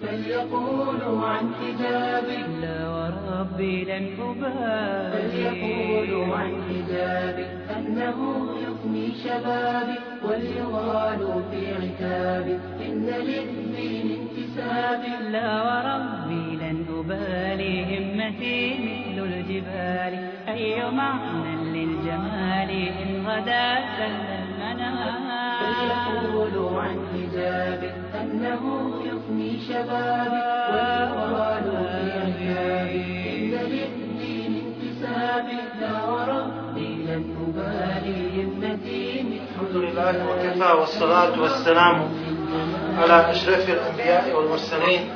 فليقولوا عن حجابي لا وربي لن أبالي. فليقولوا عن حجابي أنه يفني شبابي وليغالوا في عتابي إن للدين انتسابي لا وربي لن أبالي. همتي مثل الجبال. أي معنى للجمال. إن غدا سل المنام فليقولوا عن حجابي أنه يفني شبابي وليغالوا في عتابي إن للدين انتسابي لا وربي لن أبالي مثل الحمد لله وكفى والصلاة والسلام على أشرف الأنبياء والمرسلين.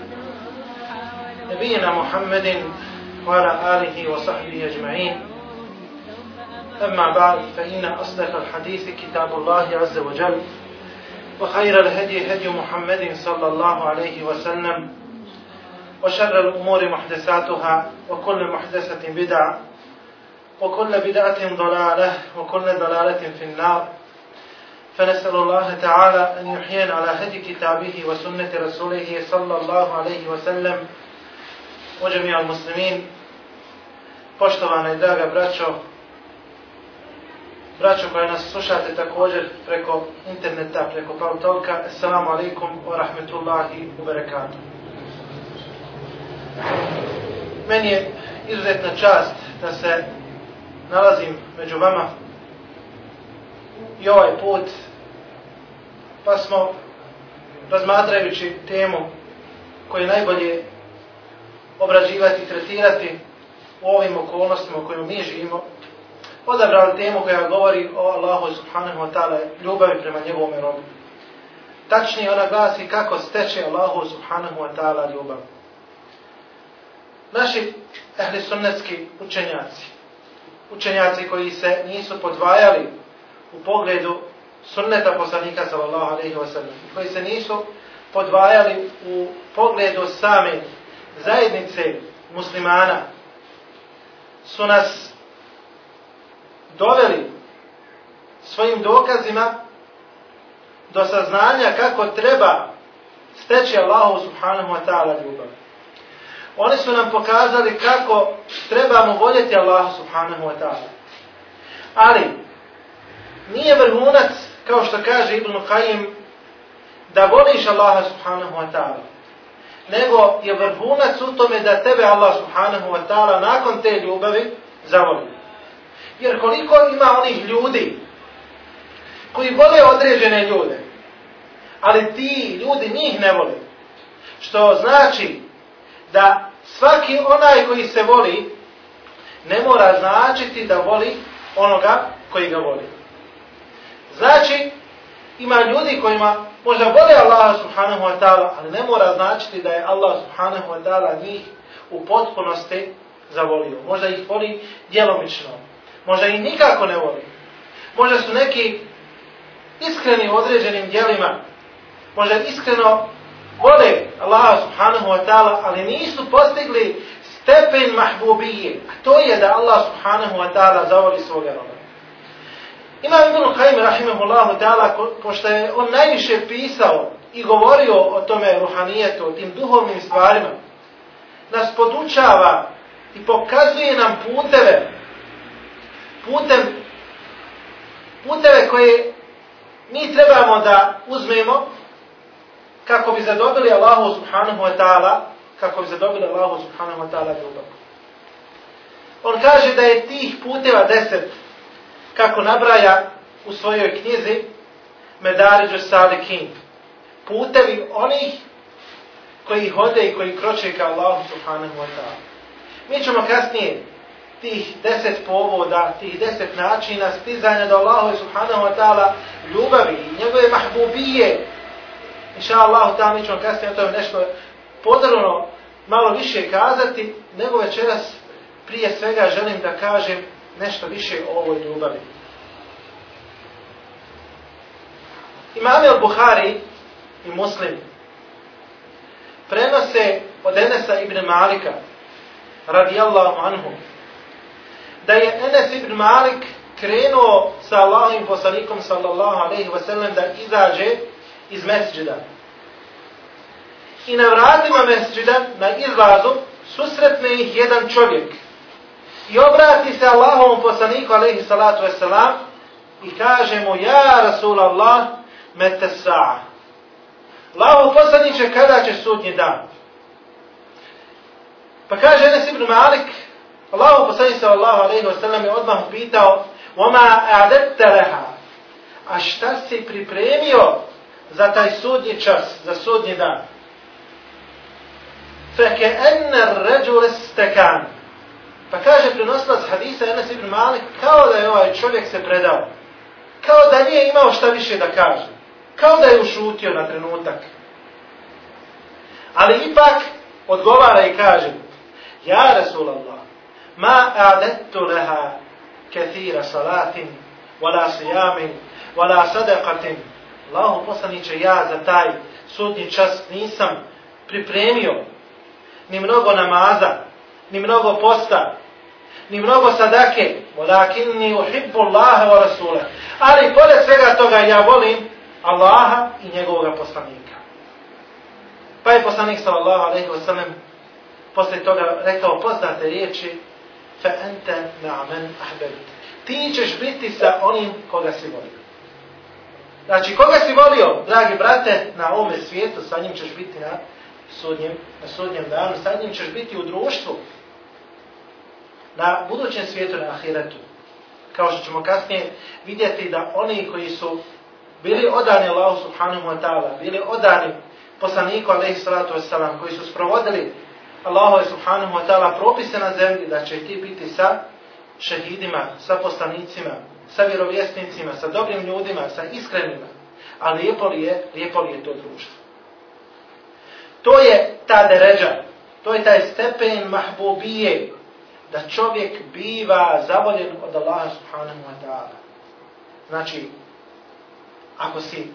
نبينا محمد وعلى آله وصحبه أجمعين. أما بعد فإن أصدق الحديث كتاب الله عز وجل. وخير الهدي هدي محمد صلى الله عليه وسلم وشر الأمور محدثاتها وكل محدثة بدعة وكل بدعة ضلالة وكل ضلالة في النار. فنسأل الله تعالى أن يحيينا على هدي كتابه وسنة رسوله صلى الله عليه وسلم. وجميع المسلمين Poštovana i draga braćo, braćo koja nas slušate također preko interneta, preko Paltolka, Assalamu alaikum wa rahmetullahi wa barakatuh. Meni je izuzetna čast da se nalazim među vama i ovaj put pa smo razmatrajući temu koju najbolje obrađivati i tretirati u ovim okolnostima u kojima mi živimo odabrali temu koja govori o Allahu subhanahu wa ta'ala ljubavi prema njegovom robu. Tačnije ona glasi kako steče Allahu subhanahu wa ta'ala ljubav. Naši ehli sunnetski učenjaci, učenjaci koji se nisu podvajali u pogledu sunneta poslanika sallallahu alaihi wa sallam, koji se nisu podvajali u pogledu same zajednice muslimana, su nas doveli svojim dokazima do saznanja kako treba steći Allahu subhanahu wa ta'ala ljubav. Oni su nam pokazali kako trebamo voljeti Allahu subhanahu wa ta'ala. Ali, nije vrhunac, kao što kaže Ibn Qayyim, da voliš Allaha subhanahu wa ta'ala. Nego je vrhunac u tome da tebe Allah subhanahu wa ta'ala nakon te ljubavi zavoli. Jer koliko ima onih ljudi koji vole određene ljude, ali ti ljudi njih ne vole. Što znači da svaki onaj koji se voli ne mora značiti da voli onoga koji ga voli. Znači, ima ljudi kojima možda vole Allah subhanahu wa ta'ala, ali ne mora značiti da je Allah subhanahu wa ta'ala njih u potpunosti zavolio. Možda ih voli djelomično. Možda ih nikako ne voli. Možda su neki iskreni u određenim djelima. Možda iskreno vole Allah subhanahu wa ta'ala, ali nisu postigli stepen mahbubije. A to je da Allah subhanahu wa ta'ala zavoli svoga roba. Ima Ibn Qayyim rahimahullahu ta'ala, pošto je on najviše pisao i govorio o tome ruhanijetu, o tim duhovnim stvarima, nas podučava i pokazuje nam puteve, putem, puteve koje mi trebamo da uzmemo kako bi zadobili Allahu subhanahu wa ta'ala, kako bi zadobili Allahu subhanahu wa ta'ala ljubav. On kaže da je tih puteva deset, kako nabraja u svojoj knjizi Medaređu Salikin. Putevi onih koji hode i koji kroče ka Allahu subhanahu wa ta'ala. Mi ćemo kasnije tih deset povoda, tih deset načina stizanja do Allaha subhanahu wa ta'ala ljubavi i njegove mahbubije. Inša Allah, ta mi ćemo kasnije o tome nešto podrobno malo više kazati, nego večeras prije svega želim da kažem nešto više o ovoj ljubavi. Imam al-Buhari i Muslim prenose od Enesa ibn Malika radijallahu anhu da je Enes ibn Malik krenuo sa Allahovim poslanikom sallallahu alaihi wa sallam da izađe iz mesđida. I na vratima mesđida, na izlazu, susretne ih jedan čovjek. I obrati se Allahovom poslaniku, alaihi salatu wasalam, i kaže mu, ja Rasulallah, mete sa'a. Allahov poslaniće, kada će sudnji dan? Pa kaže Enes ibn Malik, Allahov poslanić sallallahu alaihi wasalam je odmah pitao, وَمَا أَعْدَدْتَ لَهَا A šta si pripremio za taj sudnji čas, za sudnji dan? فَكَأَنَّ الرَّجُلَ اسْتَكَانِ Pa kaže prenosilac hadisa Enes ibn Malik, kao da je ovaj čovjek se predao. Kao da nije imao šta više da kaže. Kao da je ušutio na trenutak. Ali ipak odgovara i kaže, Ja Rasulallah, ma أعددت leha كثير صلاة ولا صيام ولا صدقة Allahu poslaniće, ja za taj sudnji čas nisam pripremio ni mnogo namaza, ni mnogo posta, ni mnogo sadake, walakinni uhibbu Allaha wa Rasula. Ali pored svega toga ja volim Allaha i njegovog poslanika. Pa je poslanik sallallahu alejhi ve sellem posle toga rekao poznate riječi fa anta ma'man ahbabta. Ti ćeš biti sa onim koga si volio. Znači, koga si volio, dragi brate, na ovome svijetu, sa njim ćeš biti na sudnjem, na sudnjem danu, sa njim ćeš biti u društvu, na budućem svijetu, na ahiretu. Kao što ćemo kasnije vidjeti da oni koji su bili odani Allahu subhanahu wa ta'ala, bili odani poslaniku alaihi salatu wasalam, koji su sprovodili Allahu subhanahu wa ta'ala propise na zemlji, da će ti biti sa šehidima, sa poslanicima, sa vjerovjesnicima, sa dobrim ljudima, sa iskrenima. A lijepo li je, lijepo li je to društvo. To je ta deređa, to je taj stepen mahbubije, da čovjek biva zavoljen od Allaha subhanahu wa ta'ala. Znači, ako si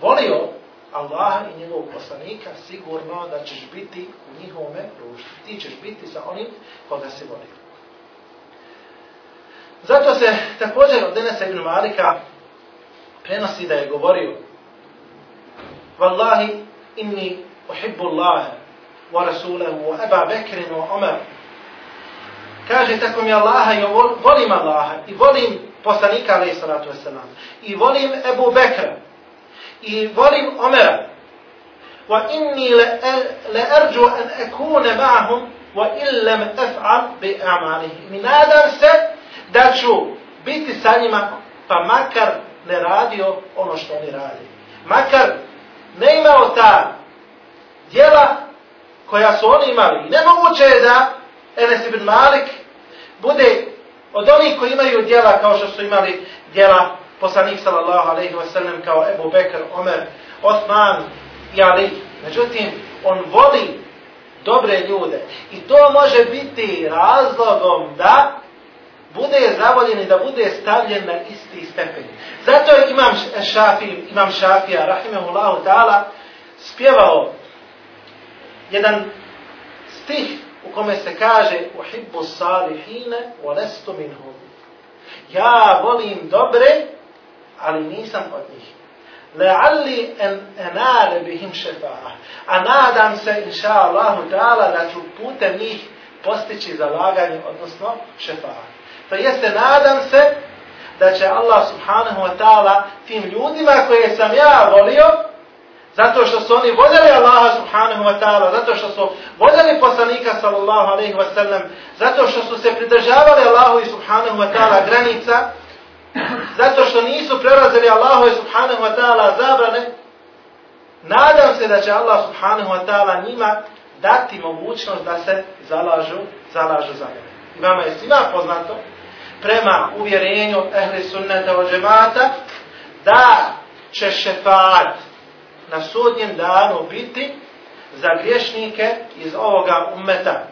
volio Allaha i njegovog poslanika, sigurno da ćeš biti u njihovome društvu. Ti ćeš biti sa onim koga si volio. Zato se također od Denesa ibn Malika prenosi da je govorio Wallahi inni uhibbu Allahe wa Rasulahu wa Eba Bekrin wa Omer kaže tako mi Allaha i volim Allaha i volim poslanika alaih salatu wasalam i volim Ebu Bekra i volim Omera wa inni le er- erđu an ekune ma'ahum wa illam ef'al bi a'malihim i nadam se da ću biti sa njima, pa makar ne radio ono što oni radi. Makar ne imao ta djela koja su oni imali. I nemoguće je da Enes ibn Malik bude od onih koji imaju djela kao što su imali djela poslanik sallallahu alaihi wasallam kao Ebu Bekr, Omer, Osman i Ali. Međutim, on voli dobre ljude. I to može biti razlogom da bude zavoljen i da bude stavljen na isti stepen. Zato je imam e, Šafi, imam Šafija, rahimahullahu ta'ala, spjevao jedan stih u kome se kaže uhibbu salihine wa lestu minhum. Ja volim dobre, ali nisam od njih. Le'alli en enare bihim šefa'a. A nadam se, inša Allahu ta'ala, da ću putem njih postići zalaganje, odnosno šefa'a. To jeste, nadam se da će Allah subhanahu wa ta'ala tim ljudima koje sam ja volio, zato što su oni voljeli Allaha subhanahu wa ta'ala, zato što su voljeli poslanika sallallahu alaihi wa sallam, zato što su se pridržavali Allahu i subhanahu wa ta'ala granica, zato što nisu prelazili Allahove subhanahu wa ta'ala zabrane, nadam se da će Allah subhanahu wa ta'ala njima dati mogućnost da se zalažu, zalažu za njega. I vama je svima poznato prema uvjerenju ehli sunneta od džemata da će šefat na sudnjem danu biti za griješnike iz ovoga ummeta.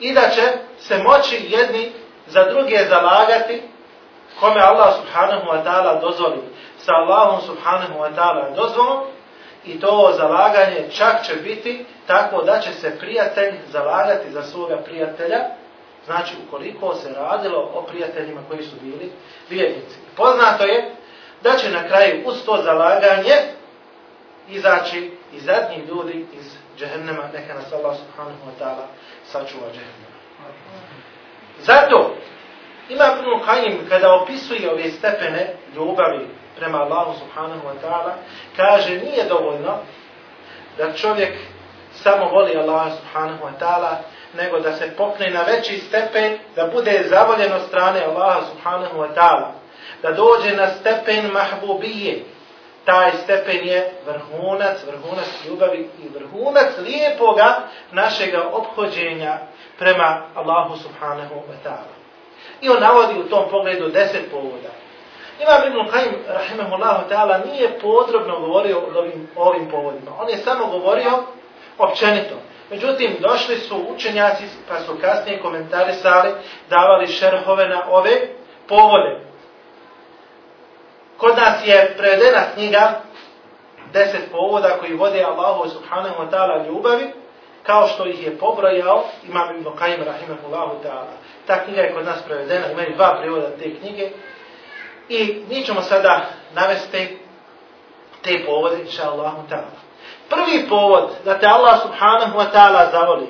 I da će se moći jedni za druge zalagati kome Allah subhanahu wa ta'ala dozvoli. Sa Allahom subhanahu wa ta'ala dozvolom i to zalaganje čak će biti tako da će se prijatelj zalagati za svoga prijatelja Znači, ukoliko se radilo o prijateljima koji su bili vjernici. Poznato je da će na kraju uz to zalaganje izaći i zadnji ljudi iz džehennema, neka nas Allah subhanahu wa ta'ala sačuva džehennema. Zato, ima Ibn Qayyim, kada opisuje ove stepene ljubavi prema Allahu subhanahu wa ta'ala, kaže nije dovoljno da čovjek samo voli Allaha subhanahu wa ta'ala, nego da se popne na veći stepen, da bude zavoljen od strane Allaha subhanahu wa ta'ala, da dođe na stepen mahbubije, taj stepen je vrhunac, vrhunac ljubavi i vrhunac lijepoga našega obhođenja prema Allahu subhanahu wa ta'ala. I on navodi u tom pogledu deset povoda. Imam Ibn Qaim, rahimahullahu ta'ala, nije podrobno govorio o ovim, ovim povodima. On je samo govorio općenito. Međutim, došli su učenjaci, pa su kasnije komentarisali, davali šerhove na ove povode. Kod nas je prevedena knjiga deset povoda koji vode Allahu subhanahu wa ta'ala ljubavi, kao što ih je pobrojao Imam Ibn Qaim rahimahullahu ta'ala. Ta knjiga je kod nas prevedena, imaju dva prevoda te knjige. I mi ćemo sada navesti te povode, inša Allahu ta'ala. Prvi povod da te Allah subhanahu wa ta'ala zavoli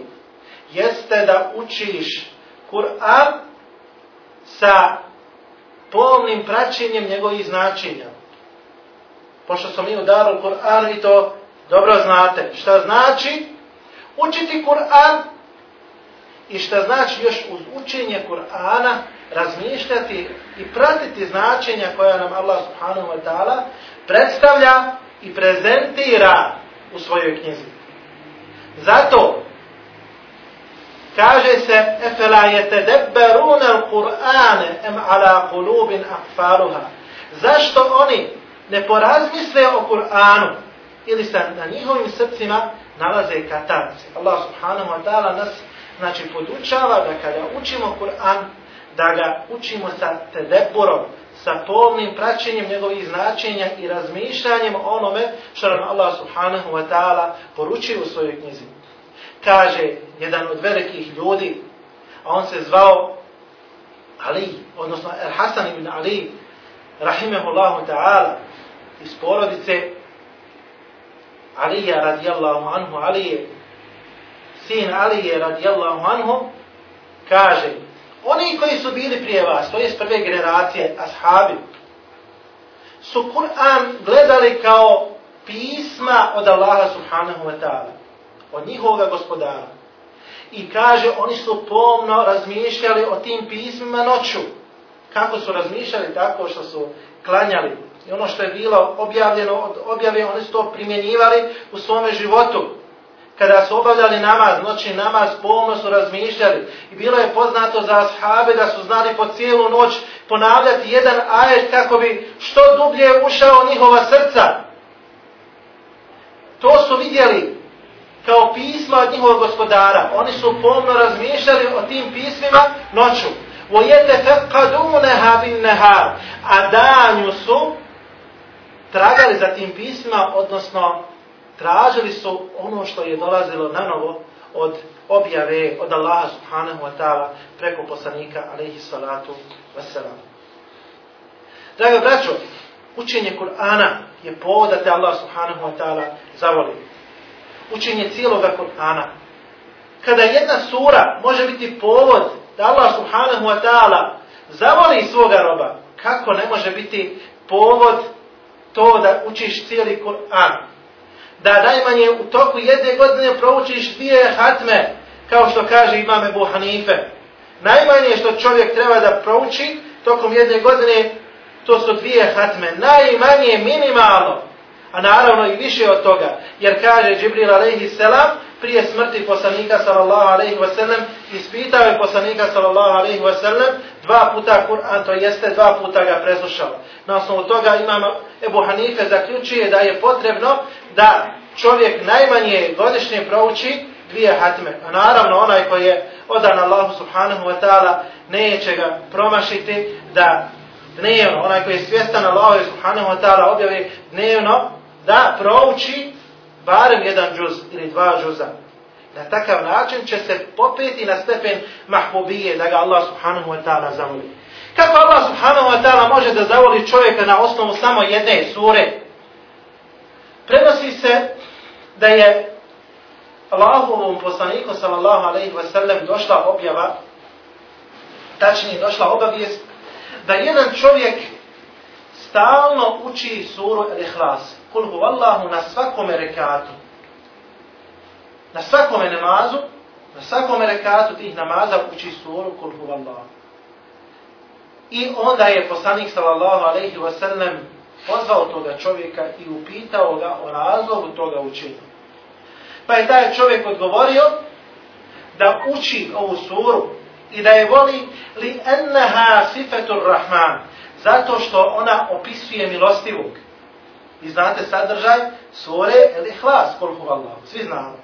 jeste da učiš Kur'an sa polnim praćenjem njegovih značenja. Pošto smo mi udarili Kur'an i to dobro znate. Šta znači učiti Kur'an i šta znači još uz učenje Kur'ana razmišljati i pratiti značenja koja nam Allah subhanahu wa ta'ala predstavlja i prezentira u svojoj knjizi. Zato kaže se efela yetadabbaruna al-Qur'ana am ala qulubin aqfaluha. Zašto oni ne porazmisle o Kur'anu ili se na njihovim srcima nalaze katarci. Allah subhanahu wa ta'ala nas znači podučava da kada učimo Kur'an da ga učimo sa tedebburom, sa polnim praćenjem njegovih značenja i razmišljanjem onome što nam Allah subhanahu wa ta'ala poručuje u svojoj knjizi. Kaže jedan od velikih ljudi, a on se zvao Ali, odnosno El Hasan ibn Ali, rahimehullahu ta'ala, iz porodice Alija radijallahu anhu, Ali je sin Alije radijallahu anhu, kaže, Oni koji su bili prije vas, to je prve generacije, ashabi, su Kur'an gledali kao pisma od Allaha subhanahu wa ta'ala, od njihovog gospodara. I kaže, oni su pomno razmišljali o tim pismima noću. Kako su razmišljali? Tako što su klanjali. I ono što je bilo objavljeno od objave, oni su to primjenjivali u svome životu kada su obavljali namaz, noćni namaz, pomno su razmišljali. I bilo je poznato za ashabe da su znali po cijelu noć ponavljati jedan ajet kako bi što dublje ušao njihova srca. To su vidjeli kao pisma od njihovog gospodara. Oni su pomno razmišljali o tim pismima noću. Vojete fekaduneha bin nehar. A danju su tragali za tim pismima, odnosno tražili su ono što je dolazilo na novo od objave od Allaha subhanahu wa ta'ala preko poslanika alaihi salatu wasalam. Draga braćo, učenje Kur'ana je povod da te Allah subhanahu wa ta'ala zavoli. Učenje cijeloga Kur'ana. Kada jedna sura može biti povod da Allah subhanahu wa ta'ala zavoli svoga roba, kako ne može biti povod to da učiš cijeli Kur'an? Da najmanje u toku jedne godine proučiš dvije hatme, kao što kaže imame Ebu Hanife. Najmanje što čovjek treba da prouči tokom jedne godine, to su dvije hatme. Najmanje minimalno, a naravno i više od toga. Jer kaže Džibril alaihi selam, prije smrti poslanika sallallahu alejhi ve sellem ispitao je poslanika sallallahu alejhi ve sellem dva puta Kur'an, to jeste dva puta ga preslušao. Na osnovu toga imam Ebu Hanife zaključuje da je potrebno da čovjek najmanje godišnje prouči dvije hatme. A naravno onaj koji je odan Allahu subhanahu wa ta'ala neće ga promašiti da dnevno, onaj koji je svjestan Allahu subhanahu wa ta'ala objavi dnevno da prouči barem jedan džuz ili dva džuza. Na takav način će se popeti na stepen mahbubije da ga Allah subhanahu wa ta'ala zavoli. Kako Allah subhanahu wa ta'ala može da zavoli čovjeka na osnovu samo jedne sure? Prenosi se da je Allahovom poslaniku sallallahu alaihi wa sallam došla objava, tačnije došla obavijest, da jedan čovjek stalno uči suru Al-Ihlas. Kul huvallahu na svakome rekatu. Na svakome namazu, na svakome rekatu tih namaza uči suru Kul huvallahu. I onda je poslanik sallallahu alaihi wa sallam pozvao toga čovjeka i upitao ga o razlogu toga učenja. Pa je taj čovjek odgovorio da uči ovu suru i da je voli li enneha sifetur rahman zato što ona opisuje milostivog. I znate sadržaj sure el ihlas koliko Allah. Svi znamo.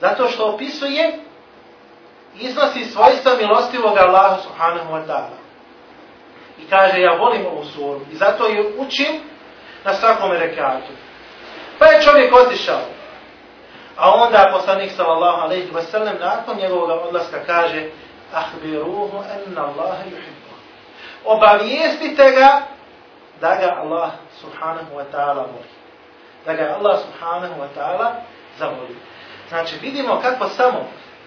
Zato što opisuje iznosi svojstva milostivog Allahu subhanahu wa ta'ala. I kaže ja volim ovu suru i zato ju učim na svakom rekatu. Pa je čovjek otišao. A onda poslanik sallallahu alejhi ve sellem nakon njegovog odlaska kaže: "Ahbiruhu enna Allah yuhibbu." Obavijestite ga da ga Allah subhanahu wa ta'ala voli. Da ga Allah subhanahu wa ta'ala zavoli. Znači vidimo kako samo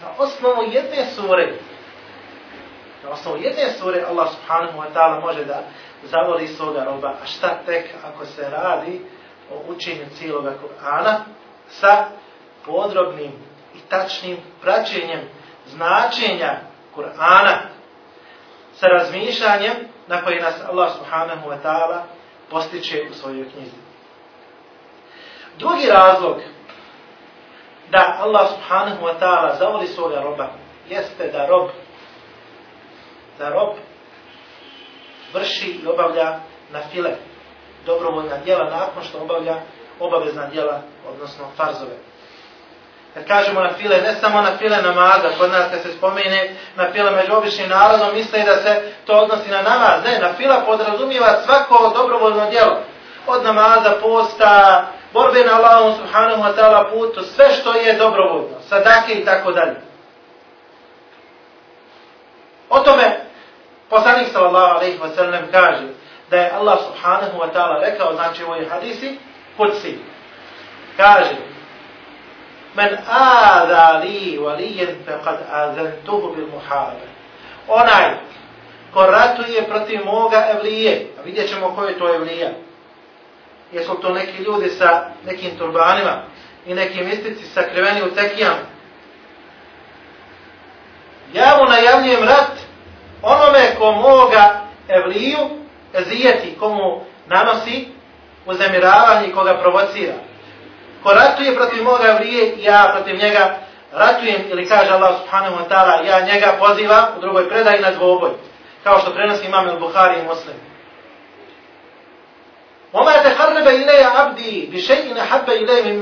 na osnovu jedne sure na osnovu jedne sure Allah subhanahu wa ta'ala može da zavoli svoga roba. A šta tek ako se radi o učenju cijeloga Kur'ana sa podrobnim i tačnim praćenjem značenja Kur'ana sa razmišljanjem na koje nas Allah subhanahu wa ta'ala postiče u svojoj knjizi. Drugi razlog da Allah subhanahu wa ta'ala zavoli svoga roba jeste da rob da rob vrši i obavlja na file dobrovoljna djela nakon što obavlja obavezna djela, odnosno farzove. Kad kažemo na file, ne samo na file namaza, kod nas kad se spomene na file među običnim narodom, misle da se to odnosi na namaz. Ne, na fila podrazumijeva svako dobrovoljno djelo. Od namaza, posta, borbe na Allahom subhanahu wa ta'ala putu, sve što je dobrovoljno, sadake i tako dalje. O tome poslanik sallallahu alaihi wa sallam kaže da je Allah subhanahu wa ta'ala rekao, znači u ovoj hadisi, kutsi. kaže, Men ada li valijen faqad azentuhu bil muharabe. Onaj ko ratuje protiv moga evlije, a vidjet ćemo ko je to evlija. Jesu to neki ljudi sa nekim turbanima i neki mistici sakriveni u tekijama. Ja mu najavljujem rat onome ko moga evliju ezijeti, komu nanosi uzemiravanje i koga provocira ko ratuje protiv moga vrije, ja protiv njega ratujem, ili kaže Allah subhanahu wa ta'ala, ja njega pozivam u drugoj predaji na dvoboj, kao što prenosi imam il-Bukhari i Muslim. Oma te harrebe عبدي abdi, bi šeji ne habbe ilaja mi.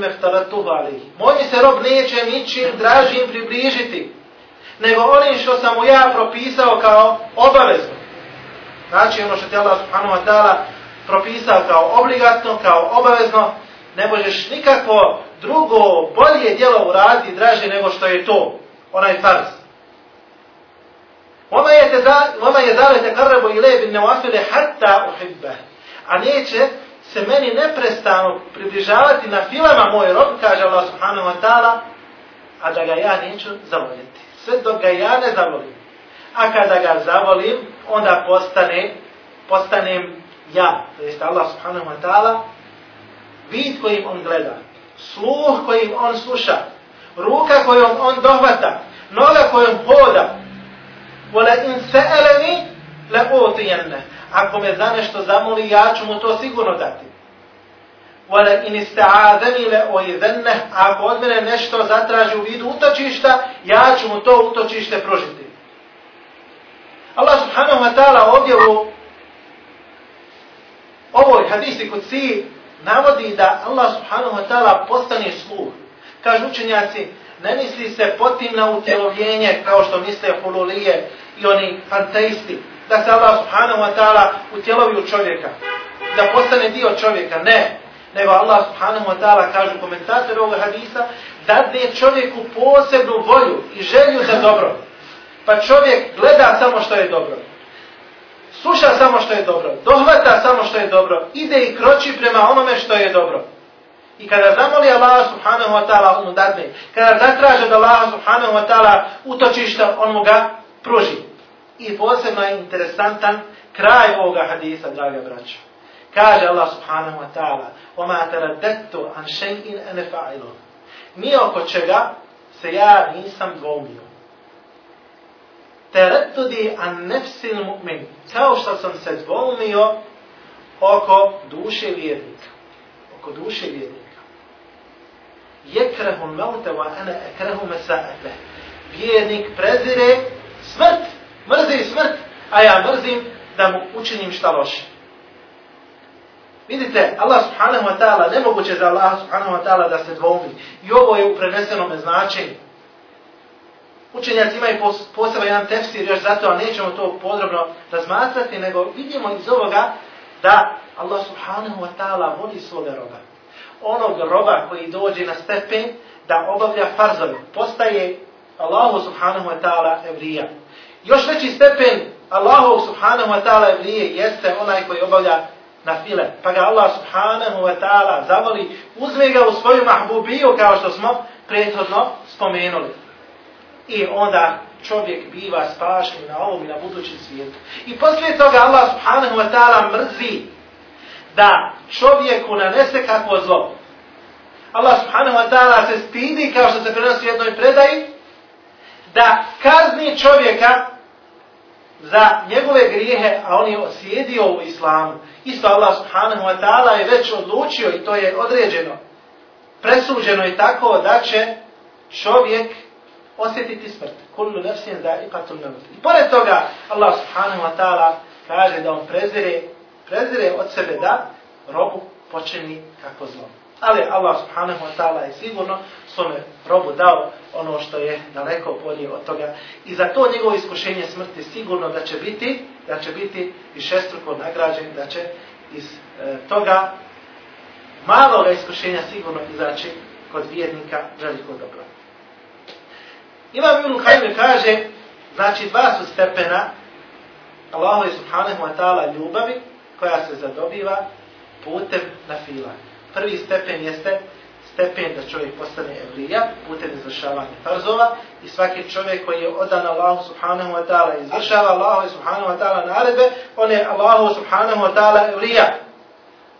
Moj se rob neće ničim dražim približiti, nego onim što sam mu ja propisao kao obavezno. Znači ono što ti Allah subhanahu wa ta'ala propisao kao obligatno, kao obavezno, ne možeš nikako drugo, bolje djelo uraditi draže nego što je to, onaj farz. Ona je te za, oma je zale te karrebo i lebin ne uafile hatta uhibbe. A neće se meni neprestano približavati na filama moj rob, kaže Allah subhanahu wa ta'ala, a da ga ja neću zavoljeti. Sve dok ga ja ne zavolim. A kada ga zavolim, onda postane, postanem ja. To jeste Allah subhanahu wa ta'ala, vid kojim on gleda, sluh kojim on sluša, ruka kojom on dohvata, noga kojom hoda, vola in se'eleni le utijenne. Ako me za nešto zamoli, ja ću mu to sigurno dati. Vola in iste'adeni le oidenne. Ako od mene nešto zatraži u vidu utočišta, ja ću mu to utočište pružiti. Allah subhanahu wa ta'ala ovdje u ovoj hadisi kod si navodi da Allah subhanahu wa ta'ala postane sluh. Kažu učenjaci, ne misli se potim na utjelovljenje kao što misle hululije i oni panteisti. Da se Allah subhanahu wa ta'ala utjelovi u čovjeka. Da postane dio čovjeka. Ne. Nego Allah subhanahu wa ta'ala kažu komentatori ovog hadisa da čovjeku posebnu volju i želju za dobro. Pa čovjek gleda samo što je dobro sluša samo što je dobro, dohvata samo što je dobro, ide i kroči prema onome što je dobro. I kada zamoli Allah subhanahu wa ta'ala, on mu dadne. Kada zatraže da Allah subhanahu wa ta'ala utočišta, on mu ga pruži. I posebno je interesantan kraj ovoga hadisa, draga braća. Kaže Allah subhanahu wa ta'ala, وَمَا تَرَدَّتُ عَنْ شَيْءٍ أَنَ فَعِلُ Nije oko čega se ja nisam dvomio. Teretudi an nefsil mu'min. Kao što sam se dvolnio oko duše vjernika. Oko duše vjernika. Jekrehu mevte wa ana ekrehu mesaete. Vjernik prezire smrt. Mrzi smrt. A ja mrzim da mu učinim šta loše. Vidite, Allah subhanahu wa ta'ala, nemoguće za Allah subhanahu wa ta'ala da se dvomi. I ovo je u prenesenom značenju. Učenjaci imaju posebno jedan tefsir još zato, a nećemo to podrobno razmatrati, nego vidimo iz ovoga da Allah subhanahu wa ta'ala voli svoga roba. Onog roba koji dođe na stepen da obavlja farzove, postaje Allahu subhanahu wa ta'ala evrija. Još veći stepen Allahu subhanahu wa ta'ala evrije jeste onaj koji obavlja na file. Pa ga Allah subhanahu wa ta'ala zavoli, uzme ga u svoju mahbubiju kao što smo prethodno spomenuli. I onda čovjek biva spašen na ovom i na budućem svijetu. I poslije toga Allah subhanahu wa ta'ala mrzi da čovjeku nanese kakvo zlo. Allah subhanahu wa ta'ala se stidi kao što se prenosi u jednoj predaji da kazni čovjeka za njegove grijehe, a on je osjedio u islamu. Isto Allah subhanahu wa ta'ala je već odlučio i to je određeno. Presuđeno je tako da će čovjek osjetiti smrt. Kullu nefsin da i patum I pored toga Allah subhanahu wa ta'ala kaže da on prezire, prezire od sebe da robu počini kako zlo. Ali Allah subhanahu wa ta'ala je sigurno svome robu dao ono što je daleko bolje od toga. I za to njegovo iskušenje smrti sigurno da će biti, da će biti i šestruko nagrađen, da će iz e, toga malog iskušenja sigurno izaći kod vjernika veliko dobro. Imam Ibn Kajme kaže, znači dva su stepena Allahu subhanahu wa ta'ala ljubavi koja se zadobiva putem na fila. Prvi stepen jeste stepen da čovjek postane evlija putem izvršavanja farzova i svaki čovjek koji je odan Allahu subhanahu wa ta'ala izvršava Allahu subhanahu wa ta'ala naredbe, on je Allahu subhanahu wa ta'ala evlija.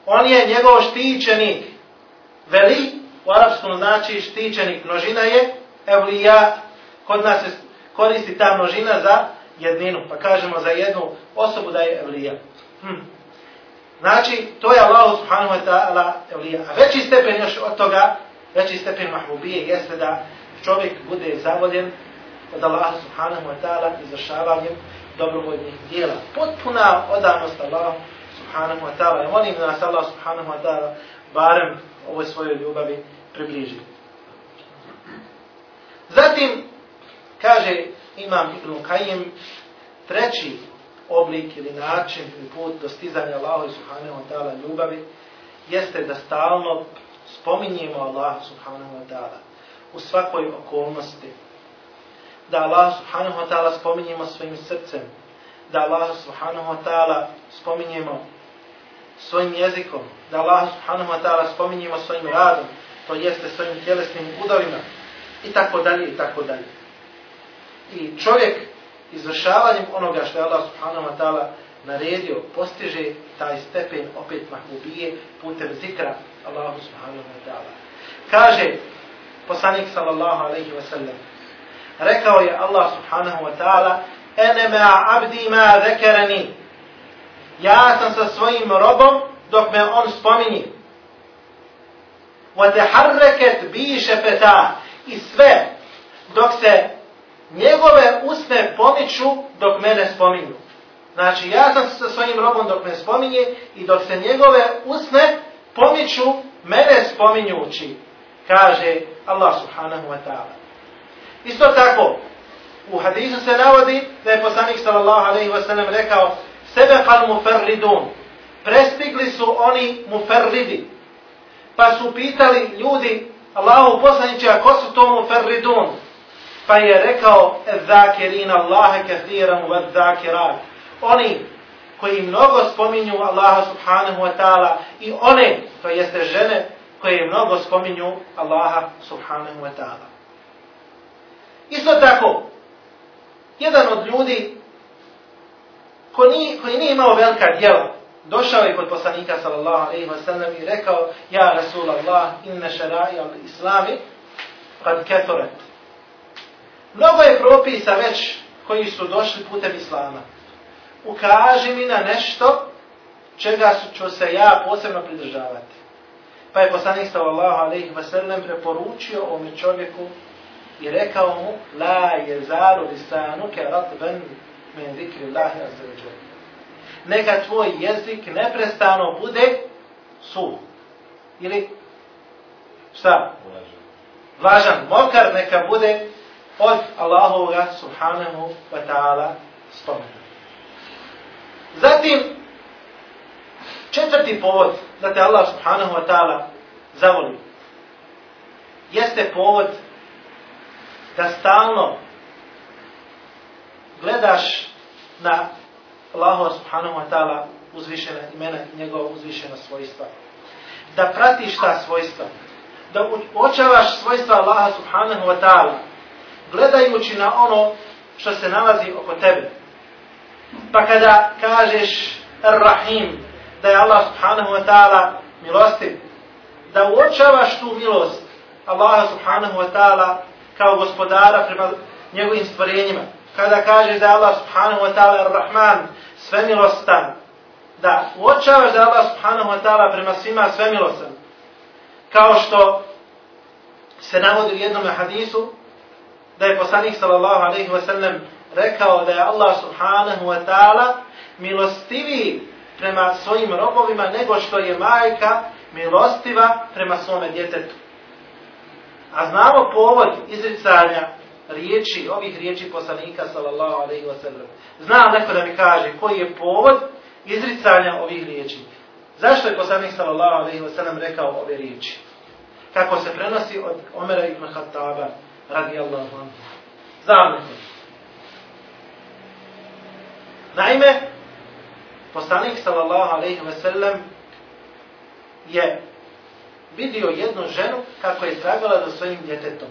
On je njegov štićenik. Veli, u arapskom znači štićenik, množina je evlija. Kod nas se koristi ta množina za jedninu, pa kažemo za jednu osobu da je evlija. Hm. Znači, to je Allah subhanahu wa ta'ala evlija. A veći stepen još od toga, veći stepen mahbubije jeste da čovjek bude zavoljen od Allah subhanahu wa ta'ala izvršavanjem dobrovoljnih dijela. Potpuna odanost Allah subhanahu wa ta'ala. I molim da nas Allah subhanahu wa ta'ala barem ovoj svojoj ljubavi približi. Zatim, kaže Imam Ibn Kajim, treći oblik ili način ili put dostizanja Allaha subhanahu wa ta'ala ljubavi jeste da stalno spominjemo Allaha subhanahu wa ta'ala u svakoj okolnosti. Da Allah subhanahu wa ta'ala spominjemo svojim srcem. Da Allah subhanahu wa ta'ala spominjemo svojim jezikom. Da Allah subhanahu wa ta'ala spominjemo svojim radom. To jeste svojim tjelesnim udovima. I tako dalje i tako dalje. I čovjek izvršavanjem onoga što je Allah subhanahu wa ta'ala naredio, postiže taj stepen opet mahbubije putem zikra Allahu subhanahu wa ta'ala. Kaže poslanik sallallahu alaihi wa sallam, rekao je Allah subhanahu wa ta'ala, ene ma abdi ma zekerani, ja sam sa svojim robom dok me on spomini. Wa teharreket bi šefeta i sve dok se njegove usne pomiču dok mene spominju. Znači, ja sam sa svojim robom dok me spominje i dok se njegove usne pomiču mene spominjući, kaže Allah subhanahu wa ta'ala. Isto tako, u hadisu se navodi da je poslanik sallallahu alaihi wa sallam rekao sebe kal muferridun. Prestigli su oni muferridi. Pa su pitali ljudi Allahu poslaniće, a ko su to muferridun? Pa je rekao zakirin Allaha kathiran wa zakirat. Oni koji mnogo spominju Allaha subhanahu wa ta'ala i one, to jeste žene, koje mnogo spominju Allaha subhanahu wa ta'ala. Isto tako, jedan od ljudi ko nije, koji nije imao velika djela, došao je kod poslanika sallallahu alaihi wa sallam i rekao Ja Rasul Allah, inna šarai al islami kad kethoret. Mnogo je propisa već koji su došli putem islama. Ukaži mi na nešto čega ću se ja posebno pridržavati. Pa je poslanik sallallahu alaihi wa sallam preporučio ovom čovjeku i rekao mu La je zaru lisanuke ratben men zikri Allahi azzađu. Neka tvoj jezik neprestano bude suh. Ili šta? Vlažan. Mokar neka bude od Allahovoga subhanahu wa ta'ala spomenu. Zatim, četvrti povod da te Allah subhanahu wa ta'ala zavoli jeste povod da stalno gledaš na Allaha subhanahu wa ta'ala uzvišena imena i njegova uzvišena svojstva. Da pratiš ta svojstva. Da očavaš svojstva Allaha subhanahu wa ta'ala gledajući na ono što se nalazi oko tebe. Pa kada kažeš Ar-Rahim, da je Allah subhanahu wa ta'ala milostiv, da uočavaš tu milost Allaha subhanahu wa ta'ala kao gospodara prema njegovim stvorenjima. Kada kažeš da Allah subhanahu wa ta'ala ar-Rahman, svemilostan, da uočavaš da Allah subhanahu wa ta'ala prema svima svemilostan. Kao što se navodi u jednom hadisu, da je poslanik sallallahu alaihi wa sallam rekao da je Allah subhanahu wa ta'ala milostiviji prema svojim robovima nego što je majka milostiva prema svome djetetu. A znamo povod izricanja riječi, ovih riječi poslanika sallallahu alaihi wa sallam. Znam neko da mi kaže koji je povod izricanja ovih riječi. Zašto je poslanik sallallahu alaihi wa sallam rekao ove riječi? Kako se prenosi od Omera ibn Khattaba radi Allahu anhu. Znam. Naime, poslanik sallallahu alaihi ve sellem je vidio jednu ženu kako je tragala za svojim djetetom.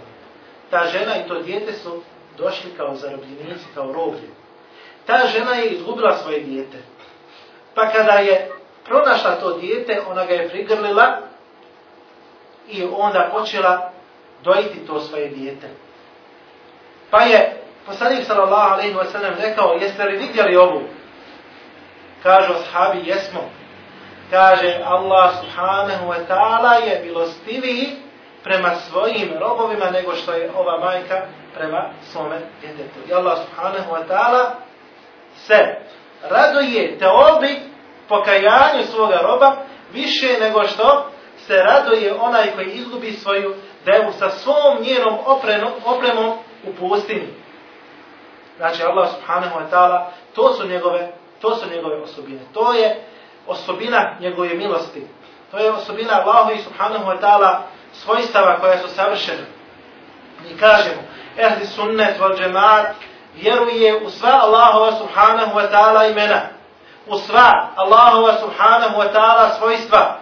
Ta žena i to djete su došli kao zarobljenici, kao roblje. Ta žena je izgubila svoje djete. Pa kada je pronašla to djete, ona ga je prigrlila i onda počela dojiti to svoje dijete. Pa je poslanik sallallahu alaihi wa sallam rekao, jeste li vidjeli ovu? Kažu ashabi, jesmo kaže Allah subhanahu wa ta'ala je milostiviji prema svojim robovima nego što je ova majka prema svome djetetu. I Allah subhanahu wa ta'ala se raduje teobi pokajanju svoga roba više nego što se raduje onaj koji izgubi svoju da je sa svom njenom oprenom, opremom u pustinji. Znači Allah subhanahu wa ta'ala to su njegove to su njegove osobine. To je osobina njegove milosti. To je osobina Allahu i subhanahu wa ta'ala svojstava koja su savršena. Mi kažemo, ehli sunnet wal džemaat vjeruje u sva Allahova subhanahu wa ta'ala imena. U sva Allahova subhanahu wa ta'ala svojstva.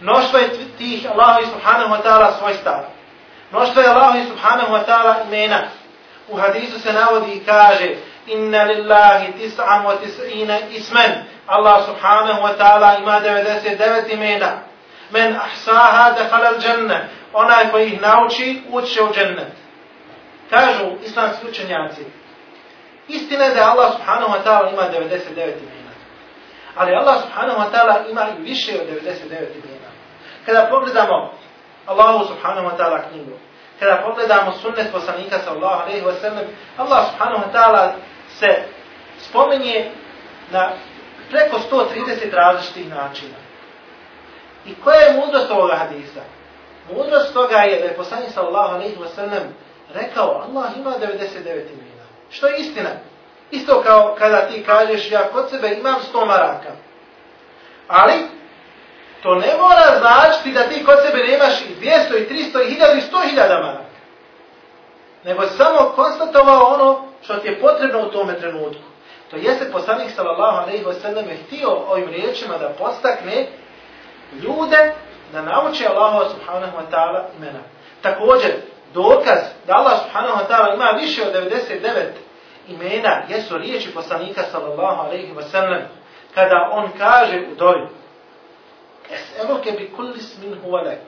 Mnoštvo je tih Allahu subhanahu wa ta'ala svojstava. Mnoštvo je Allahu subhanahu wa ta'ala imena. U hadisu se navodi i kaže Inna lillahi tis'am wa tis'ina ismen Allah subhanahu wa ta'ala ima 99 imena. Men ahsaha dehala al dženne. Onaj koji ih nauči, uće u džennet. Kažu islamski učenjaci. Istina je da Allah subhanahu wa ta'ala ima 99 imena. Ali Allah subhanahu wa ta'ala ima i više od 99 imena. Kada pogledamo Allahu subhanahu wa ta'ala knjigu, kada pogledamo sunnet poslanika sallallahu alaihi wa sallam, Allah subhanahu wa ta'ala se spomenje na preko 130 različitih načina. I koja je mudrost ovoga hadisa? Mudrost toga je da je poslanik sallallahu alaihi wa sallam rekao Allah ima 99 imena. Što je istina? Isto kao kada ti kažeš ja kod sebe imam 100 maraka. Ali to ne mora značiti da ti kod sebe nemaš i 200 i 300 i 1000 i 100 hiljada maraka. Nego samo konstatovao ono što ti je potrebno u tome trenutku. To jeste poslanik sallallahu alejhi ve sellem htio ovim riječima da postakne ljude da nauče Allaha subhanahu wa ta'ala imena. Također, dokaz da Allah subhanahu wa ta'ala ima više od 99 imena jesu riječi poslanika sallallahu alejhi ve sellem kada on kaže u doju Es'eluke bi kullis min huvalek.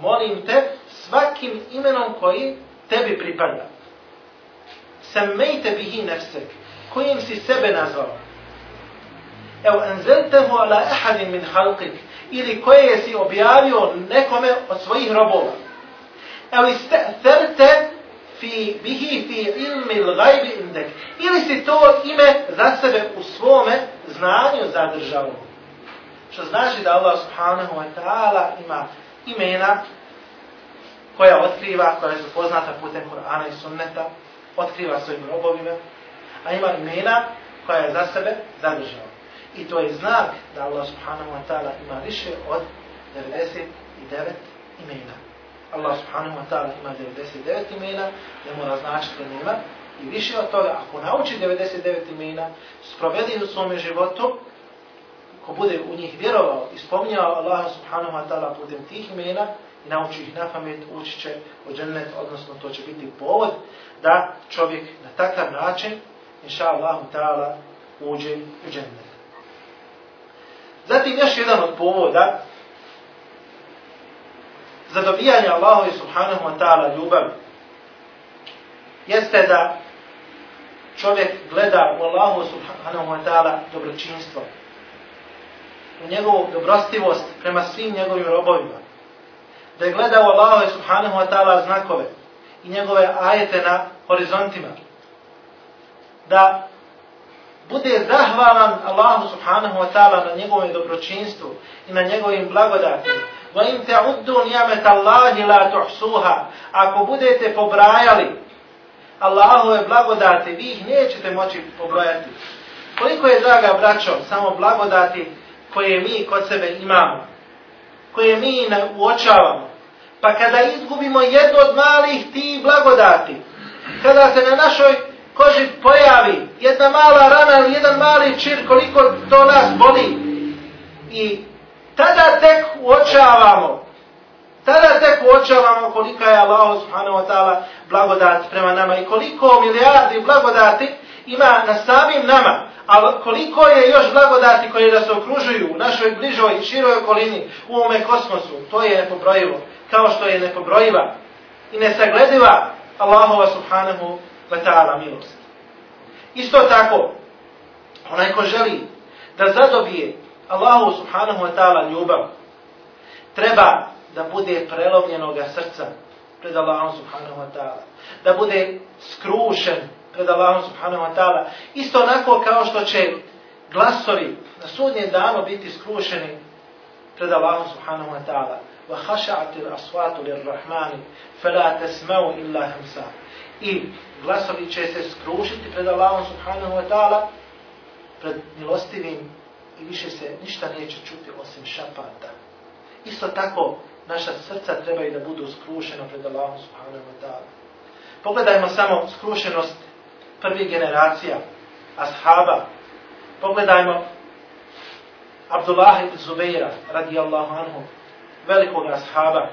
Molim te svakim imenom koji tebi pripada. Semmejte bihi nefsek. Kojim si sebe nazvao. Evo, enzeltehu ala ehadin min halqik. Ili koje si objavio nekome od svojih robova. Evo, isterte fi bihi fi ilmi l'gajbi indek. Ili si to ime za sebe u svome znanju zadržao. Što znači da Allah subhanahu wa ta'ala ima imena koja otkriva, koja su poznata putem Kur'ana i sunneta, otkriva svojim robovima, a ima imena koja je za sebe zadržao. I to je znak da Allah subhanahu wa ta'ala ima više od 99 imena. Allah subhanahu wa ta'ala ima 99 imena, ne mora značiti da nema. I više od toga, ako nauči 99 imena, sprovedi u svome životu, ko bude u njih vjerovao i spominjao Allaha subhanahu wa ta'ala putem tih imena i nauči ih na pamet, ući će u džennet, odnosno to će biti povod da čovjek na takav način, inša Allahu ta'ala, uđe u džennet. Zatim još jedan od povoda za dobijanje Allahovi subhanahu wa ta'ala ljubav jeste da čovjek gleda u Allahu subhanahu wa ta'ala dobročinstvo u njegovu dobrostivost prema svim njegovim robovima. Da je gledao Allahove subhanahu wa ta'ala znakove i njegove ajete na horizontima. Da bude zahvalan Allahu subhanahu wa ta'ala na njegovom dobročinstvu i na njegovim blagodatima. Wa in ta'uddu ni'mat Allahi la tuhsuha. Ako budete pobrajali Allahove blagodate, vi ih nećete moći pobrojati. Koliko je, draga braćo, samo blagodati koje mi kod sebe imamo, koje mi uočavamo, pa kada izgubimo jednu od malih ti blagodati, kada se na našoj koži pojavi jedna mala rana ili jedan mali čir, koliko to nas boli, i tada tek uočavamo, tada tek uočavamo kolika je Allah subhanahu wa ta'ala blagodat prema nama i koliko milijardi blagodati ima na samim nama, Ali koliko je još blagodati koje nas okružuju u našoj bližoj i široj okolini u ovome kosmosu, to je nepobrojivo. Kao što je nepobrojiva i nesaglediva Allahova subhanahu wa ta'ala milost. Isto tako, onaj ko želi da zadobije Allahu subhanahu wa ta'ala ljubav, treba da bude prelovljenoga srca pred Allahom subhanahu wa ta'ala. Da bude skrušen pred Allahom subhanahu wa ta'ala. Isto onako kao što će glasovi na sudnje dano biti skrušeni pred Allahom subhanahu wa ta'ala. Wa الْأَصْوَاتُ al-aswatu lir-rahmani fala tasma'u illa. I glasovi će se skrušiti pred Allahom subhanahu wa ta'ala pred milostivim i više se ništa neće čuti osim šapata. Isto tako naša srca trebaju da budu skrušena pred Allahom subhanahu wa ta'ala. Pogledajmo samo skrušenost prvih generacija ashaba. Pogledajmo Abdullah ibn Zubeira, radijallahu anhu, velikog ashaba.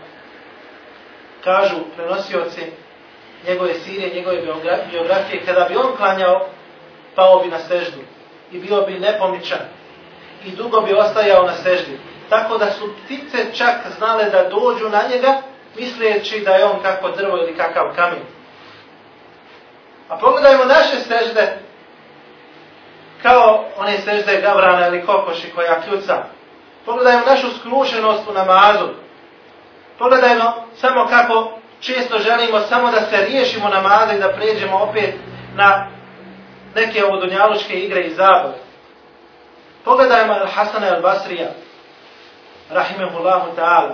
Kažu prenosioci njegove sire, njegove biografije, kada bi on klanjao, pao bi na seždu i bio bi nepomičan i dugo bi ostajao na seždi. Tako da su ptice čak znale da dođu na njega, misleći da je on kako drvo ili kakav kamen. A pogledajmo naše sežde, kao one sežde Gavrana ili Kokoši koja kljuca. Pogledajmo našu skrušenost u namazu. Pogledajmo samo kako često želimo samo da se riješimo namaza i da pređemo opet na neke ovodunjalučke igre i zabave. Pogledajmo Hasana al-Basrija, rahimahullahu ta'ala.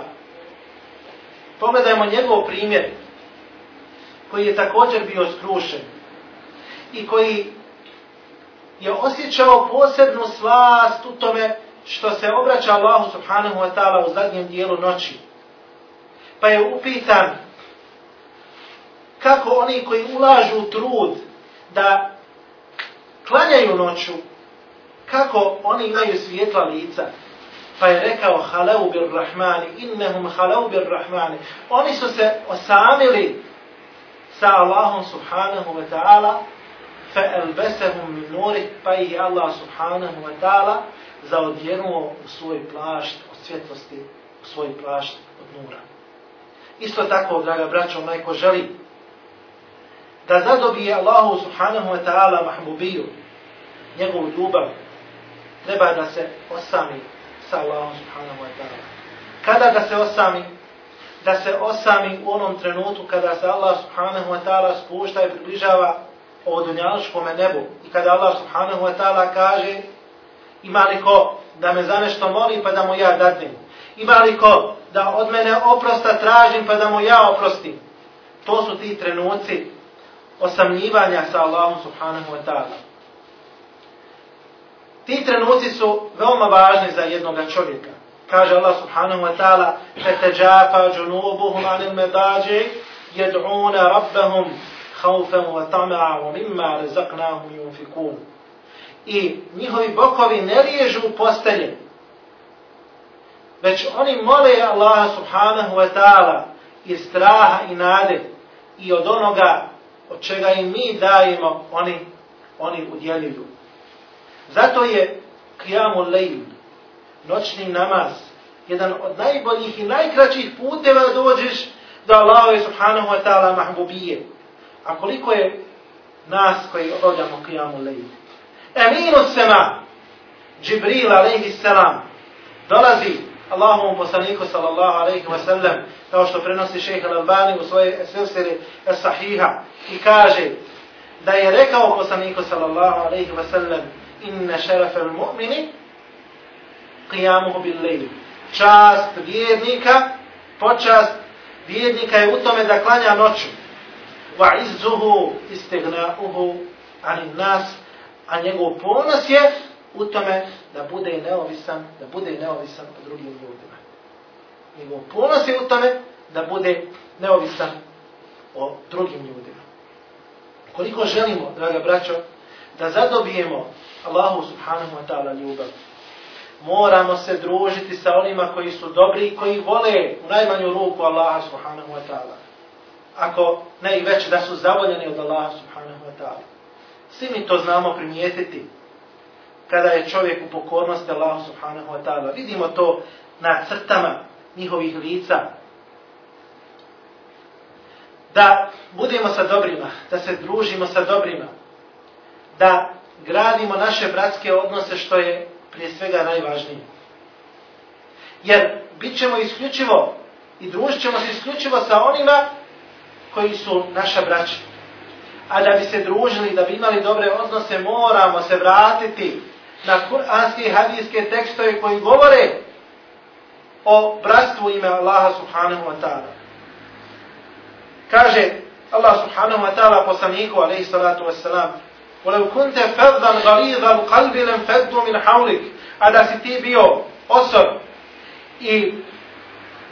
Pogledajmo njegov primjer, koji je također bio skrušen i koji je osjećao posebnu slast u tome što se obraća Allahu subhanahu wa ta'ala u zadnjem dijelu noći. Pa je upitan kako oni koji ulažu trud da klanjaju noću, kako oni imaju svijetla lica. Pa je rekao halau bir rahmani, innehum halau bir rahmani. Oni su se osamili sa Allahom subhanahu wa ta'ala, fa elbesehum min nurih, pa ih Allah subhanahu wa ta'ala zaodjenuo u svoj plašt od svjetlosti, u svoj plašt od nura. Isto tako, draga braćo, onaj ko želi da zadobije Allahu subhanahu wa ta'ala mahbubiju, njegovu ljubav, treba da se osami sa Allahom subhanahu wa ta'ala. Kada da se osami? Da se osami u onom trenutku kada se Allah subhanahu wa ta'ala spušta i približava ovo dunjaličkome nebu. I kada Allah subhanahu wa ta'ala kaže ima li ko da me za nešto moli pa da mu ja dadnem. Ima li ko da od mene oprosta tražim pa da mu ja oprostim. To su ti trenuci osamljivanja sa Allahom subhanahu wa ta'ala. Ti trenuci su veoma važni za jednog čovjeka. Kaže Allah subhanahu wa ta'ala فَتَجَافَ جُنُوبُهُمْ عَنِ الْمَدَاجِ يَدْعُونَ رَبَّهُمْ خَوْفًا وَتَمَعًا وَمِمَّا رَزَقْنَاهُمْ يُنْفِكُونَ I njihovi bokovi ne liježu u postelje, već oni mole Allaha subhanahu wa ta'ala iz straha i nade i od onoga od čega im mi dajemo, oni, oni udjeljuju. Zato je Qiyamu Lejl, noćni namaz, jedan od najboljih i najkraćih puteva da dođeš do Allaha subhanahu wa ta'ala mahbubije. A koliko je nas koji obavljamo kijamu Lejl? Eminu sema, Džibril alaihi salam, dolazi Allahovom poslaniku sallallahu alaihi wa sallam, kao što prenosi šeha Al-Albani u svoje silsili sahiha i kaže da je rekao poslaniku sallallahu alaihi wa sallam, inna šerefe mu'mini qiyamuhu bil lejl. Čast vjernika, počast vjernika je u tome da klanja noću. وَعِزُّهُ إِسْتِغْنَاؤُهُ عَنِ ani nas, a njegov ponos je u tome da bude neovisan, da bude neovisan od drugim ljudima. Njegov ponos je u tome da bude neovisan o drugim ljudima. Koliko želimo, draga braćo, da zadobijemo Allahu subhanahu wa ta'ala ljubav. Moramo se družiti sa onima koji su dobri i koji vole u najmanju ruku Allaha subhanahu wa ta'ala. Ako ne i već da su zavoljeni od Allaha subhanahu wa ta'ala. Svi mi to znamo primijetiti kada je čovjek u pokornosti Allahu subhanahu wa ta'ala. Vidimo to na crtama njihovih lica. Da budemo sa dobrima, da se družimo sa dobrima, da gradimo naše bratske odnose što je prije svega najvažnije. Jer bit ćemo isključivo i družit ćemo se isključivo sa onima koji su naša braća. A da bi se družili, da bi imali dobre odnose, moramo se vratiti na kuranske i hadijske tekstove koji govore o bratstvu ime Allaha subhanahu wa ta'ala. Kaže Allah subhanahu wa ta'ala poslaniku alaihi salatu wa salam ولو كنت فظا غليظ القلب لم فضوا من حولك a da si ti bio osor i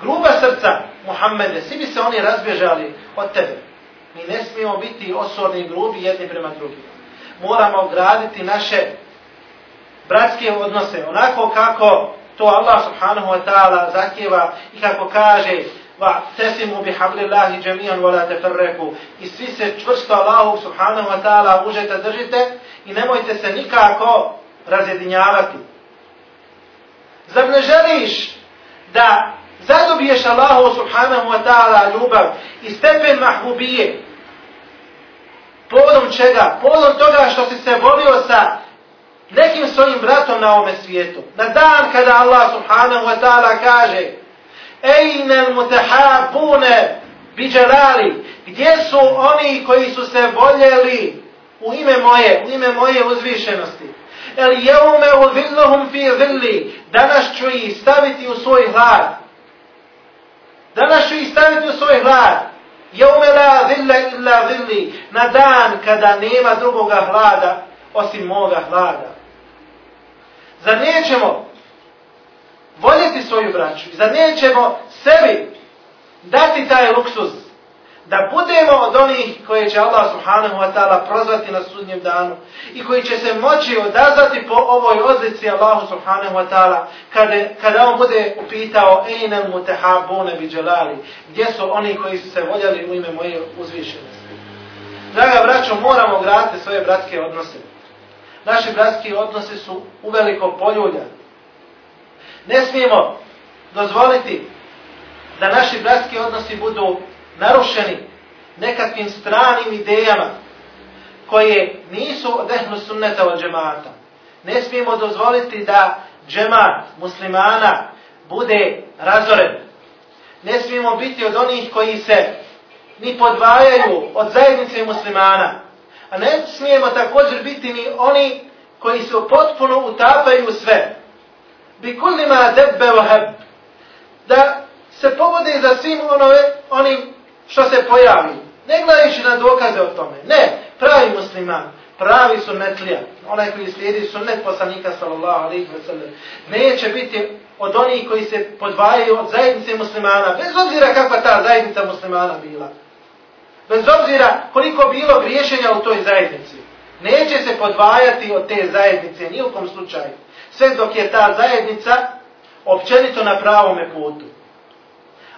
gruba srca Muhammede, svi bi se oni razbježali od tebe. Mi ne smijemo biti osorni i grubi jedni prema drugim. Moramo graditi naše bratske odnose onako kako to Allah subhanahu wa ta'ala zahtjeva i kako kaže va tesimu bi hablillahi jami'an wala tafarraqu i svi se čvrsto Allahu subhanahu wa ta'ala užete držite i nemojte se nikako razjedinjavati zar ne želiš da zadobiješ Allahu subhanahu wa ta'ala ljubav i stepen mahbubije povodom čega? povodom toga što si se volio sa nekim svojim bratom na ovome svijetu na dan kada Allah subhanahu wa ta'ala kaže Ejne mutahabune biđerali Gdje su oni koji su se voljeli u ime moje, u ime moje uzvišenosti? El jeume u fi zilli Danas ću ih staviti u svoj hlad. Danas ću ih staviti u svoj hlad. Jaume la villa illa villi. Na dan kada nema drugoga hlada osim moga hlada. Zar nećemo voljeti svoju braću zar nećemo sebi dati taj luksuz da budemo od onih koje će Allah subhanahu wa ta'ala prozvati na sudnjem danu i koji će se moći odazvati po ovoj odlici Allahu subhanahu wa ta'ala kada, kada on bude upitao Ejnel mutehabune bi dželali gdje su oni koji su se voljeli u ime moje uzvišenosti. Draga braćo, moramo graditi svoje bratske odnose. Naši bratski odnose su uveliko poljulja. Ne smijemo dozvoliti da naši bratski odnosi budu narušeni nekakvim stranim idejama koje nisu od ehlu sunneta od džemata. Ne smijemo dozvoliti da džemat muslimana bude razoren. Ne smijemo biti od onih koji se ni podvajaju od zajednice muslimana. A ne smijemo također biti ni oni koji se potpuno utapaju sve. Bi kullima debbe vaheb. Da se povode za svim onove, onim što se pojavi. Ne gledajući na dokaze o tome. Ne, pravi musliman, pravi sunnetlija, onaj koji slijedi sunnet poslanika sallallahu alaihi wa sallam, neće biti od onih koji se podvajaju od zajednice muslimana, bez obzira kakva ta zajednica muslimana bila. Bez obzira koliko bilo griješenja u toj zajednici. Neće se podvajati od te zajednice, nijukom u kom slučaju. Sve dok je ta zajednica općenito na pravome putu.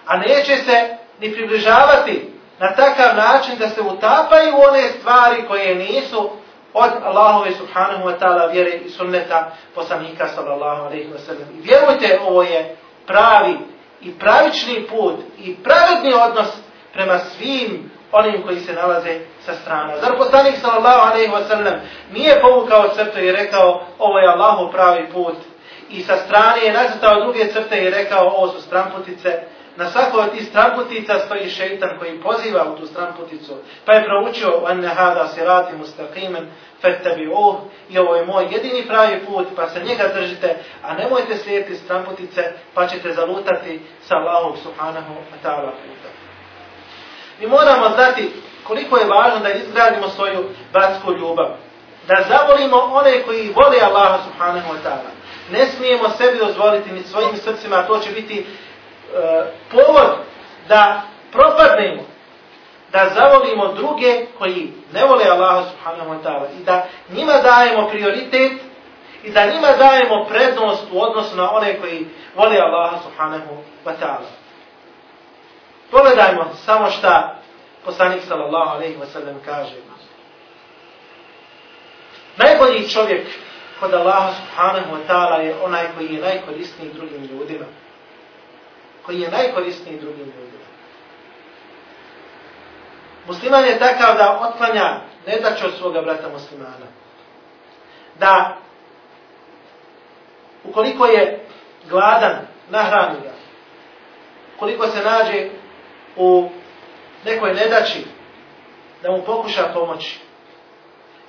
A neće se ni približavati na takav način da se utapaju u one stvari koje nisu od Allahove subhanahu wa ta'ala vjere i sunneta poslanika sallallahu alaihi wa sallam. I vjerujte, ovo je pravi i pravični put i pravedni odnos prema svim onim koji se nalaze sa strana. Zar poslanik sallallahu alaihi wa sallam nije povukao crtu i rekao ovo je Allahov pravi put i sa strane je nacrtao druge crte i rekao ovo su stramputice na svakoj od tih stramputica stoji šeitan koji poziva u tu stramputicu. Pa je proučio an hada sirati mustaqiman fattabi'uh i ovo je moj jedini pravi put pa se njega držite, a nemojte slijediti stramputice pa ćete zalutati sa Allahom subhanahu wa ta'ala puta. Mi moramo znati koliko je važno da izgradimo svoju bratsku ljubav. Da zavolimo one koji vole Allaha subhanahu wa ta'ala. Ne smijemo sebi dozvoliti ni svojim srcima, to će biti E, povod da propadnemo, da zavolimo druge koji ne vole Allaha subhanahu wa ta'ala i da njima dajemo prioritet i da njima dajemo prednost u odnosu na one koji vole Allaha subhanahu wa ta'ala. Pogledajmo samo šta poslanik sallallahu alaihi wa sallam kaže. Najbolji čovjek kod Allaha subhanahu wa ta'ala je onaj koji je najkorisniji drugim ljudima koji je najkorisniji drugim ljudima. Musliman je takav da otklanja nedaću od svoga brata muslimana. Da ukoliko je gladan, nahrani ga. Ukoliko se nađe u nekoj nedaći, da mu pokuša pomoći.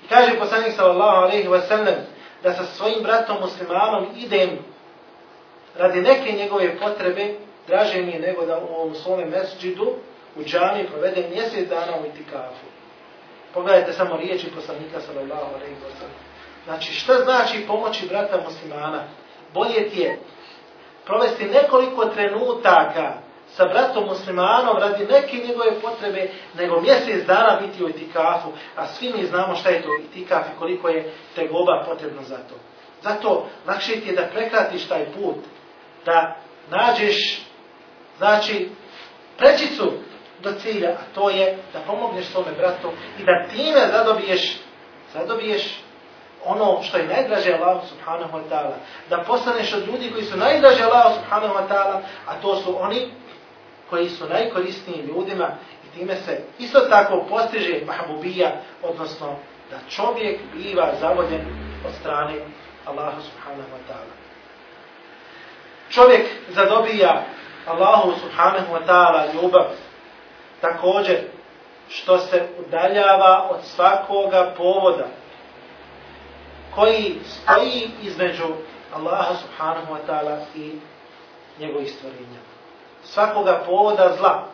I kaže poslanik sallallahu alaihi wa sallam da sa svojim bratom muslimanom idem radi neke njegove potrebe draže mi je nego da u ovom svome mesđidu u džami provedem mjesec dana u itikafu. Pogledajte samo riječi poslanika sallallahu alaihi wa sallam. Znači šta znači pomoći brata muslimana? Bolje ti je provesti nekoliko trenutaka sa bratom muslimanom radi neke njegove potrebe nego mjesec dana biti u itikafu, a svi mi znamo šta je to itikaf i koliko je tegoba potrebno za to. Zato lakše ti je da prekratiš taj put, da nađeš Znači, prečicu do cilja, a to je da pomogneš svome bratu i da time zadobiješ, zadobiješ ono što je najdraže Allah subhanahu wa ta'ala. Da postaneš od ljudi koji su najdraže Allah subhanahu wa ta'ala, a to su oni koji su najkorisniji ljudima i time se isto tako postiže mahbubija, odnosno da čovjek biva zavoljen od strane Allaha subhanahu wa ta'ala. Čovjek zadobija Allahu subhanahu wa ta'ala ljubav također što se udaljava od svakoga povoda koji stoji između Allaha subhanahu wa ta'ala i njegovih stvorenja. Svakoga povoda zla.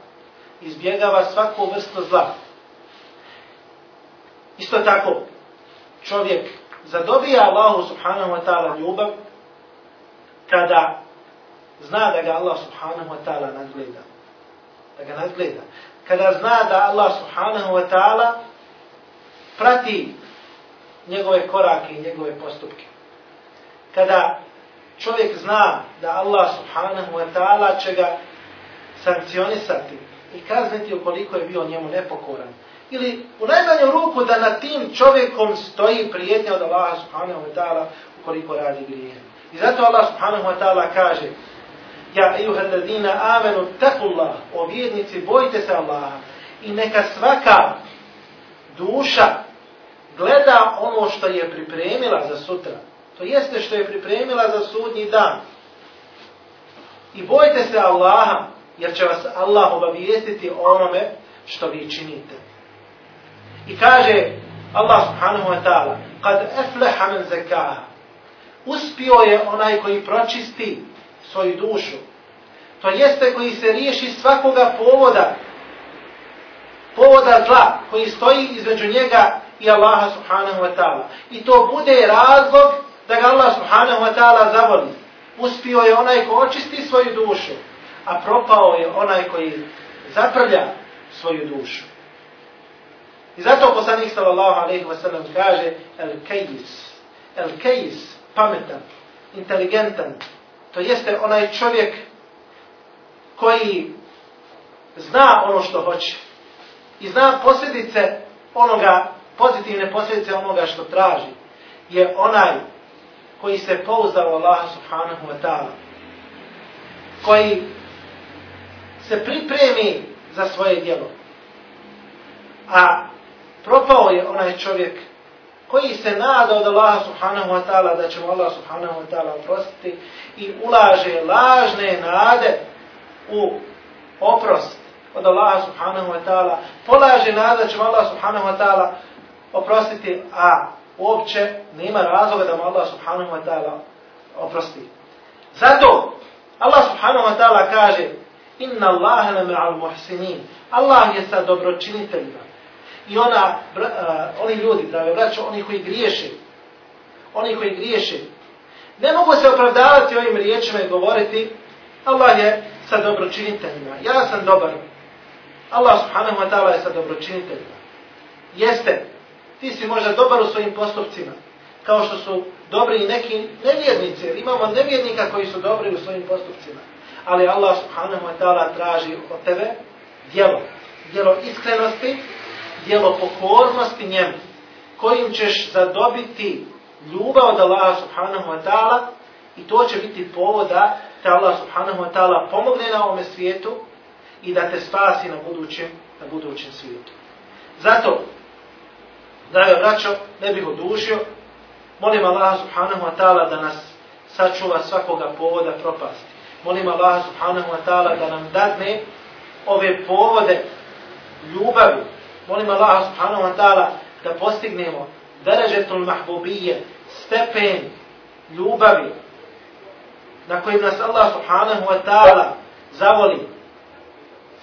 Izbjegava svaku vrstu zla. Isto tako, čovjek zadobija Allahu subhanahu wa ta'ala ljubav kada zna da ga Allah subhanahu wa ta'ala nadgleda. Da ga nadgleda. kada zna da Allah subhanahu wa ta'ala prati njegove korake i njegove postupke. Kada čovjek zna da Allah subhanahu wa ta'ala će ga sankcionisati i kazniti ukoliko je bio njemu nepokoran. Ili u najmanju ruku da na tim čovjekom stoji prijetnja od Allaha subhanahu wa ta'ala ukoliko radi grije. I zato Allah subhanahu wa ta'ala kaže Ja ejuha ladina amenu takullah, o vjernici, bojte se Allaha. I neka svaka duša gleda ono što je pripremila za sutra. To jeste što je pripremila za sudnji dan. I bojte se Allaha, jer će vas Allah obavijestiti o onome što vi činite. I kaže Allah subhanahu wa ta'ala, kad efleha men zekaha, uspio je onaj koji pročisti svoju dušu. To jeste koji se riješi svakoga povoda, povoda zla koji stoji između njega i Allaha subhanahu wa ta'ala. I to bude razlog da ga Allah subhanahu wa ta'ala zavoli. Uspio je onaj ko očisti svoju dušu, a propao je onaj koji zaprlja svoju dušu. I zato poslanik sallallahu alejhi wa sallam kaže el kejis, el kejis, pametan, inteligentan, to jeste onaj čovjek koji zna ono što hoće i zna posljedice onoga, pozitivne posljedice onoga što traži, je onaj koji se pouzdao Allah subhanahu wa ta'ala, koji se pripremi za svoje djelo. A propao je onaj čovjek koji se nada od Allaha subhanahu wa ta'ala da će mu Allah subhanahu wa ta'ala oprostiti i ulaže lažne nade u oprost od Allaha subhanahu wa ta'ala, polaže nada da će mu Allah subhanahu wa ta'ala oprostiti, a uopće nema razloga da mu Allah subhanahu wa ta'ala oprosti. Zato Allah subhanahu wa ta'ala kaže Inna Allahe na al muhsinin. Allah je sa dobročiniteljima. I ona, bra, uh, oni ljudi, drage braćo, oni koji griješe, oni koji griješe, ne mogu se opravdavati ovim riječima i govoriti Allah je sa dobročiniteljima. Ja sam dobar. Allah subhanahu wa ta'ala je sa dobročiniteljima. Jeste, ti si možda dobar u svojim postupcima, kao što su dobri i neki nevjernici, jer imamo nevjernika koji su dobri u svojim postupcima. Ali Allah subhanahu wa ta'ala traži od tebe djelo, djelo iskrenosti, djelo pokornosti njemu, kojim ćeš zadobiti ljubav od Allaha subhanahu wa ta'ala i to će biti povod da te Allah subhanahu wa ta'ala pomogne na ovome svijetu i da te spasi na budućem, na budućem svijetu. Zato, Drage braćo, ne bih odužio. Molim Allah subhanahu wa ta'ala da nas sačuva svakoga povoda propasti. Molim Allah subhanahu wa ta'ala da nam dadne ove povode ljubavi. Molim Allah subhanahu wa ta'ala da postignemo deređetul mahbubije, stepen ljubavi na kojim nas Allah subhanahu wa ta'ala zavoli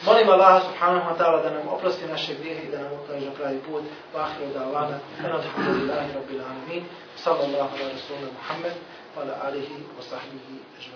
Molim Allah subhanahu wa ta'ala da nam oprosti naše grijehe i da nam ukaže pravi put. Wa ahiru da'vana. Alhamdulillahi rabbil alamin. Sallallahu ala rasulina Muhammed wa ala alihi wa sahbihi ajma'in.